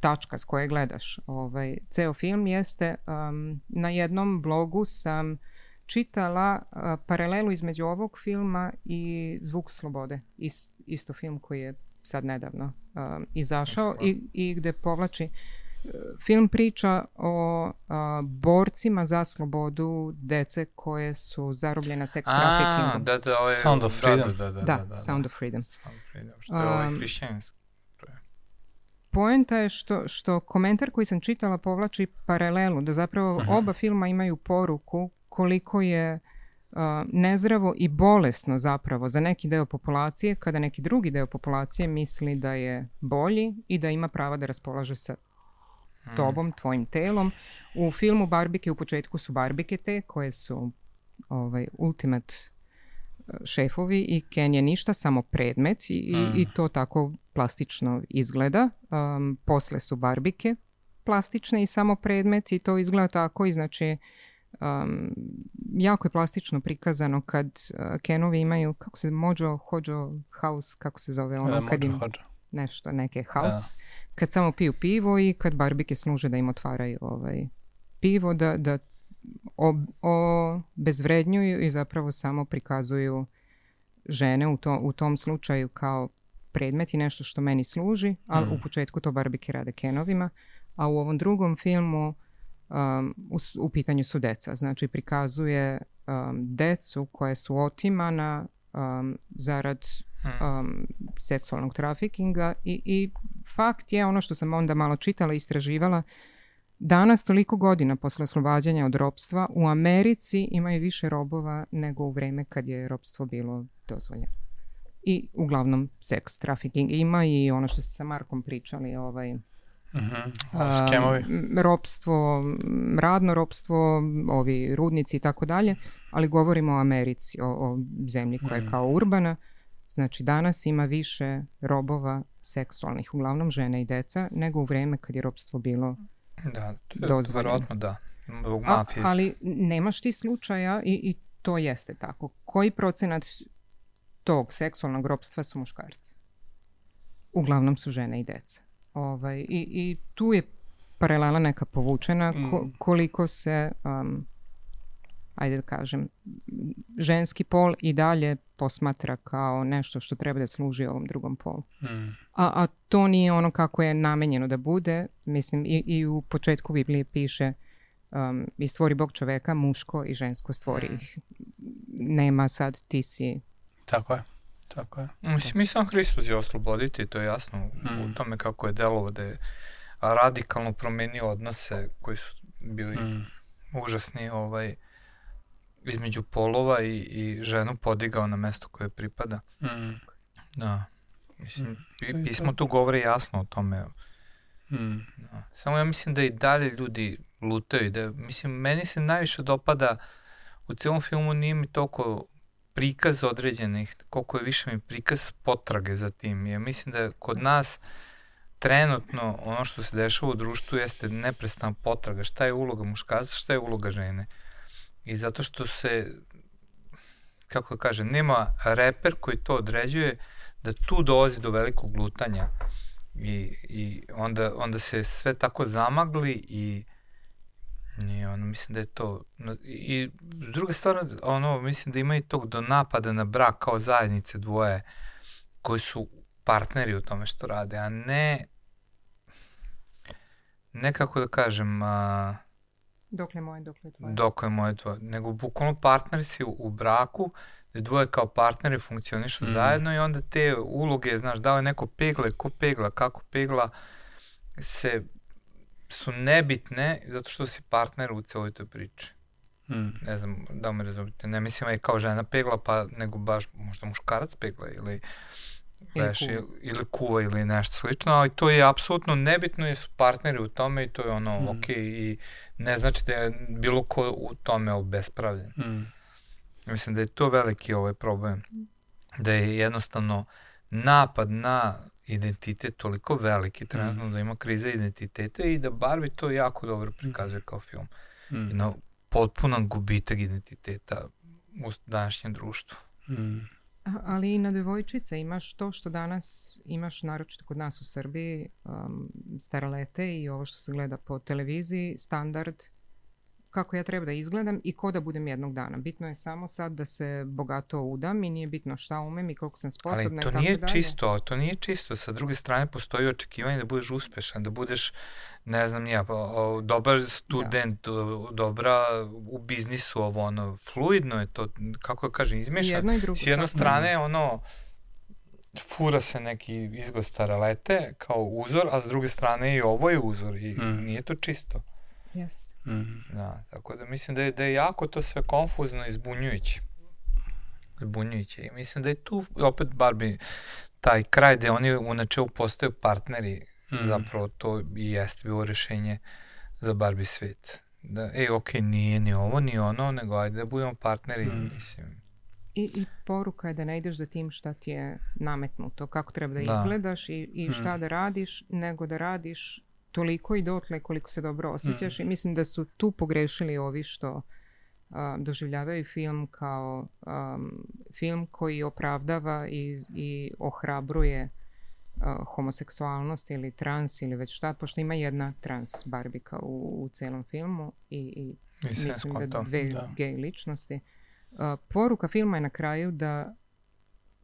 tačka s koje gledaš ovaj ceo film jeste um, na jednom blogu sam čitala uh, paralelu između ovog filma i Zvuk slobode, Is, isto film koji je sad nedavno um, izašao i, da. i gde povlači uh, Film priča o a, uh, borcima za slobodu dece koje su zarobljena sex trafficking. Da, da, ovo ovaj, Sound of da, da, Freedom. Da, da, da. da, da, da, da. Sound of Freedom. Sound of Freedom, što je ovaj um, ovaj hrišćanski poenta je što, što komentar koji sam čitala povlači paralelu, da zapravo oba filma imaju poruku koliko je uh, nezdravo i bolesno zapravo za neki deo populacije, kada neki drugi deo populacije misli da je bolji i da ima prava da raspolaže sa hmm. tobom, tvojim telom. U filmu Barbike u početku su Barbike te koje su ovaj, ultimate šefovi i Ken je ništa, samo predmet i, i, i hmm. to tako plastično izgleda. Um, posle su barbike plastične i samo predmet i to izgleda tako i znači um, jako je plastično prikazano kad uh, Kenovi imaju, kako se Mojo Hojo House, kako se zove ono, e, kad im nešto, neke house, e. kad samo piju pivo i kad barbike služe da im otvaraju ovaj, pivo, da, da ob, obezvrednjuju i zapravo samo prikazuju žene u, to, u tom slučaju kao predmet i nešto što meni služi, ali mm. u početku to barbike rade kenovima, a u ovom drugom filmu um, u, u pitanju su deca. Znači prikazuje um, decu koje su otimana um, zarad mm. um, seksualnog trafikinga i, i fakt je ono što sam onda malo čitala i istraživala, Danas, toliko godina posle oslobađanja od robstva, u Americi imaju više robova nego u vreme kad je robstvo bilo dozvoljeno i uglavnom seks trafficking ima i ono što ste sa Markom pričali ovaj Mhm. -huh. Skemovi. ropstvo, radno ropstvo, ovi rudnici i tako dalje, ali govorimo o Americi, o, o zemlji koja je mhm. kao urbana. Znači danas ima više robova seksualnih, uglavnom žene i deca, nego u vreme kad je ropstvo bilo da, dozvoljeno. Da, da. A, ali nemaš ti slučaja i, i to jeste tako. Koji procenat tog seksualnog robstva su muškarci. Uglavnom su žene i deca. Ovaj, i, I tu je paralela neka povučena ko, mm. koliko se um, ajde da kažem ženski pol i dalje posmatra kao nešto što treba da služi ovom drugom polu. Mm. A, a to nije ono kako je namenjeno da bude. Mislim i, i u početku Biblije piše um, i stvori Bog čoveka muško i žensko stvori mm. ih. Nema sad ti si Tako je. Tako je. Mislim, i sam Hristos je osloboditi, to je jasno mm. u tome kako je delovo da je radikalno promenio odnose koji su bili mm. užasni ovaj, između polova i, i ženu podigao na mesto koje pripada. Mm. Da. Mislim, mm. pismo tu govori jasno o tome. Mm. Da. Samo ja mislim da i dalje ljudi lutaju. Da, mislim, meni se najviše dopada u celom filmu nije mi toliko prikaz određenih, koliko je više mi prikaz potrage za tim. Ja mislim da kod nas trenutno ono što se dešava u društvu jeste neprestana potraga. Šta je uloga muškarca, šta je uloga žene? I zato što se, kako da kažem, nema reper koji to određuje da tu dolazi do velikog lutanja. I, i onda, onda se sve tako zamagli i Nije, ono, mislim da je to... I s druge strane, ono, mislim da ima i tog do napada na brak kao zajednice dvoje koji su partneri u tome što rade, a ne nekako da kažem a, dokle moje, dokle tvoje. Dokle moje tvoje. Nego bukvalno partneri si u, u braku, da dvoje kao partneri funkcionišu mm. zajedno i onda te uloge, znaš, da li neko pegla, ko pegla, kako pegla, se su nebitne zato što si partner u celoj toj priči. Mm. Ne znam da me razumite. Ne mislim da je kao žena pegla, pa nego baš možda muškarac pegla ili veš, ili, kuva. ili kuva ili nešto slično, ali to je apsolutno nebitno jer su partneri u tome i to je ono mm. ok i ne znači da je bilo ko u tome obespravljen. Mm. Mislim da je to veliki ovaj problem. Da je jednostavno napad na identitet toliko veliki trenutno mm. da ima kriza identiteta i da Barbie to jako dobro prikazuje kao film. Mm. Jedno potpunan gubitak identiteta u današnjem društvu. Mm. Ali i na devojčice imaš to što danas imaš, naročito kod nas u Srbiji, um, staralete i ovo što se gleda po televiziji, standard, kako ja treba da izgledam i ko da budem jednog dana. Bitno je samo sad da se bogato udam i nije bitno šta umem i koliko sam sposobna. Ali to nije dalje. čisto, to nije čisto. Sa druge strane postoji očekivanje da budeš uspešan, da budeš, ne znam nija, pa, dobar student, da. dobra u biznisu, ovo ono, fluidno je to, kako da kažem, izmešano. Jedno i drugo. S jedne strane, ne. ono, fura se neki izgostara lete kao uzor, a s druge strane i ovo je uzor i mm. nije to čisto. Jeste. Mm. Da, tako da mislim da je, da je jako to sve konfuzno i zbunjujuće. Zbunjujuće. I mislim da je tu opet Barbie taj kraj gde oni u načelu postaju partneri, mm. zapravo to i jeste bilo rešenje za Barbie svet. Da, ej, okej, nije ni ovo, ni ono, nego ajde da budemo partneri, mm. mislim. I, I poruka je da ne ideš za tim šta ti je nametnuto, kako treba da, da. izgledaš i, i mhm. šta mm. da radiš, nego da radiš toliko i dotle koliko se dobro osjećaš mm. i mislim da su tu pogrešili ovi što a, doživljavaju film kao a, film koji opravdava i, i ohrabruje a, homoseksualnost ili trans ili već šta, pošto ima jedna trans barbika u, u celom filmu i, i mislim da dve da. gej ličnosti. A, poruka filma je na kraju da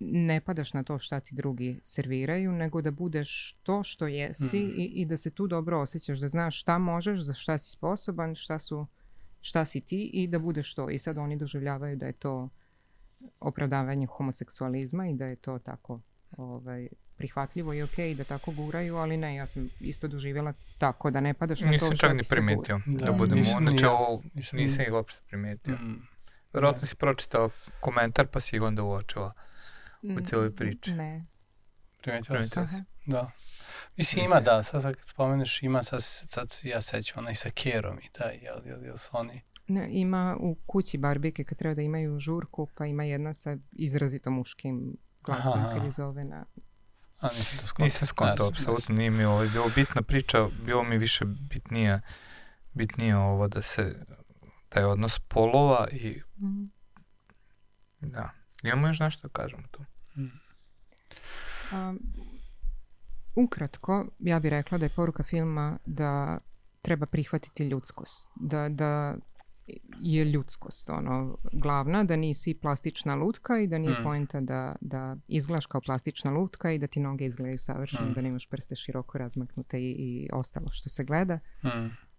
ne padaš na to šta ti drugi serviraju, nego da budeš to što jesi mm. i, i da se tu dobro osjećaš, da znaš šta možeš, za šta si sposoban, šta su šta si ti i da budeš to. I sad oni doživljavaju da je to opravdavanje homoseksualizma i da je to tako ovaj, prihvatljivo i okej okay, da tako guraju, ali ne, ja sam isto doživjela tako da ne padaš na nisam to što ti se Nisam čak ni primetio, da, da budemo, nisam, znači ovo nisam, nisam ih uopšte primetio. Mm. Verovatno da. si pročitao komentar pa si onda uočila u mhm. cijeloj priči. Ne. Primetila Primetila si. Da. Mislim, ima da, sad, sad kad spomeneš, ima, sad, sad ja sećam onaj sa Kerom i taj, jel, jel, jel su oni... Ne, ima u kući barbike kad treba da imaju žurku, pa ima jedna sa izrazito muškim glasom Aha. kad je zove na... A nisam to skontao. Nisam skontao, da, apsolutno, da. nije mi ovo bilo bitna priča, bilo mi više bitnije, bitnije ovo da se, taj odnos polova i... Mm. Da. Imamo još nešto da kažemo tu? Um, ukratko, ja bih rekla da je poruka filma da treba prihvatiti ljudskost, da, da je ljudskost ono glavna, da nisi plastična lutka i da nije mm. poenta da, da izglaš kao plastična lutka i da ti noge izgledaju savršeno, mm. da nemaš prste široko razmaknute i, i ostalo što se gleda. Mm.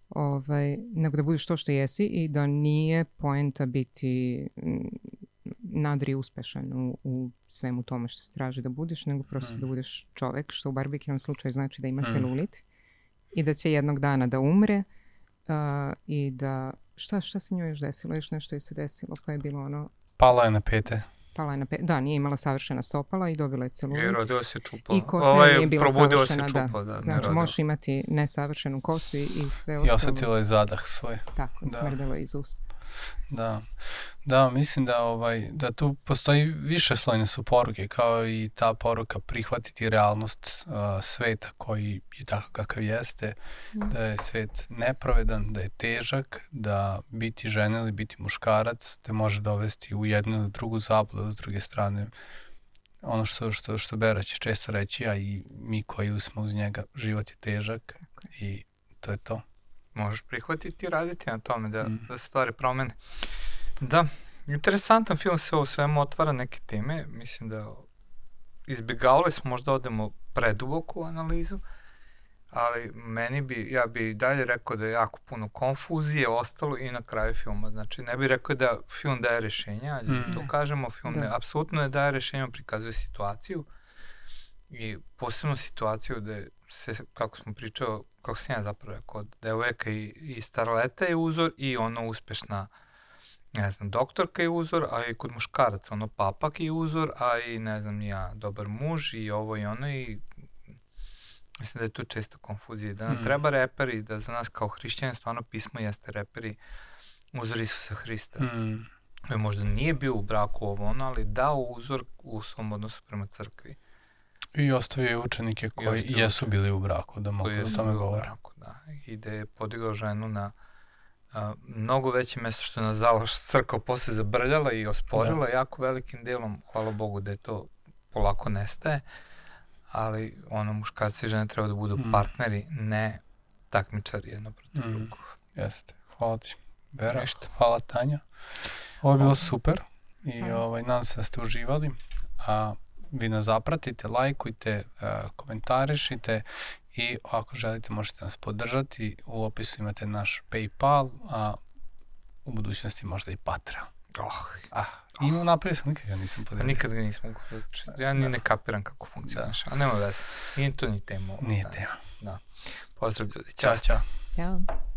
Ovaj, nego da budeš to što jesi i da nije poenta biti nadri uspešan u, u svemu tome što se traži da budeš, nego prosto mm. da mhm. budeš čovek, što u barbikinom slučaju znači da ima mm. celulit i da će jednog dana da umre uh, i da... Šta, šta se njoj još desilo? Još nešto je se desilo, pa je bilo ono... Pala je na pete. Pala je na pete, da, nije imala savršena stopala i dobila je celulit. I e, rodila se čupa. I kosa Ovo ovaj, je, nije bila savršena, se čupa, da. da znači, možeš imati nesavršenu kosu i, i sve ostalo. I osetila je zadah svoj. Tako, da. smrdelo iz usta. Da. Da, mislim da ovaj da tu postoji više slojne su poruke, kao i ta poruka prihvatiti realnost uh, sveta koji je takav kakav jeste, mm. da je svet nepravedan, da je težak, da biti žena ili biti muškarac te može dovesti u jednu ili drugu zabludu s druge strane ono što, što, što Bera će često reći, a i mi koji smo uz njega, život je težak i to je to možeš prihvatiti i raditi na tome da, mm. da stvari promene. Da, interesantan film sve u svemu otvara neke teme, mislim da izbjegavali smo možda odemo preduboku analizu, ali meni bi, ja bi dalje rekao da je jako puno konfuzije ostalo i na kraju filma. Znači, ne bih rekao da film daje rešenja, ali mm. to kažemo, film da. ne, apsolutno ne daje rešenja, prikazuje situaciju i posebno situaciju da je se, kako smo pričao, kako sam ja zapravo kod devojaka i, i starleta je uzor i ono uspešna ne znam, doktorka je uzor, ali i kod muškaraca, ono papak je uzor, a i ne znam ja, dobar muž i ovo i ono i mislim da je tu često konfuzija, da nam mm. treba reper i da za nas kao hrišćane stvarno pismo jeste reperi uzor Isusa Hrista. Mm. možda nije bio u braku ovo ono, ali dao uzor u svom odnosu prema crkvi. I ostavio učenike koji ostavio jesu bili u braku, da mogu o tome govore. Braku, da. I da je podigao ženu na a, mnogo veće mesto što je nazalaš crkva posle zabrljala i osporila da. jako velikim delom, hvala Bogu da je to polako nestaje, ali ono muškarci i žene treba da budu mm. partneri, ne takmičari jedno protiv mm. drugog. Jeste, hvala ti. Vera, Ništa. hvala Tanja. Ovo je bilo super i ovaj, nadam se da ste uživali. A vi nas zapratite, lajkujte, e, komentarišite i ako želite možete nas podržati. U opisu imate naš PayPal, a u budućnosti možda i Patreon. Oh, ah, oh. Ima napravio sam, nikad ga nisam podelio. Nikad ga nisam mogu znači, Ja ni da. ne kapiram kako funkcioniš, da. a nema veze. Nije to ni tema. Nije da. tema. Da. Pozdrav ljudi. Ćao, ćao. Ćao.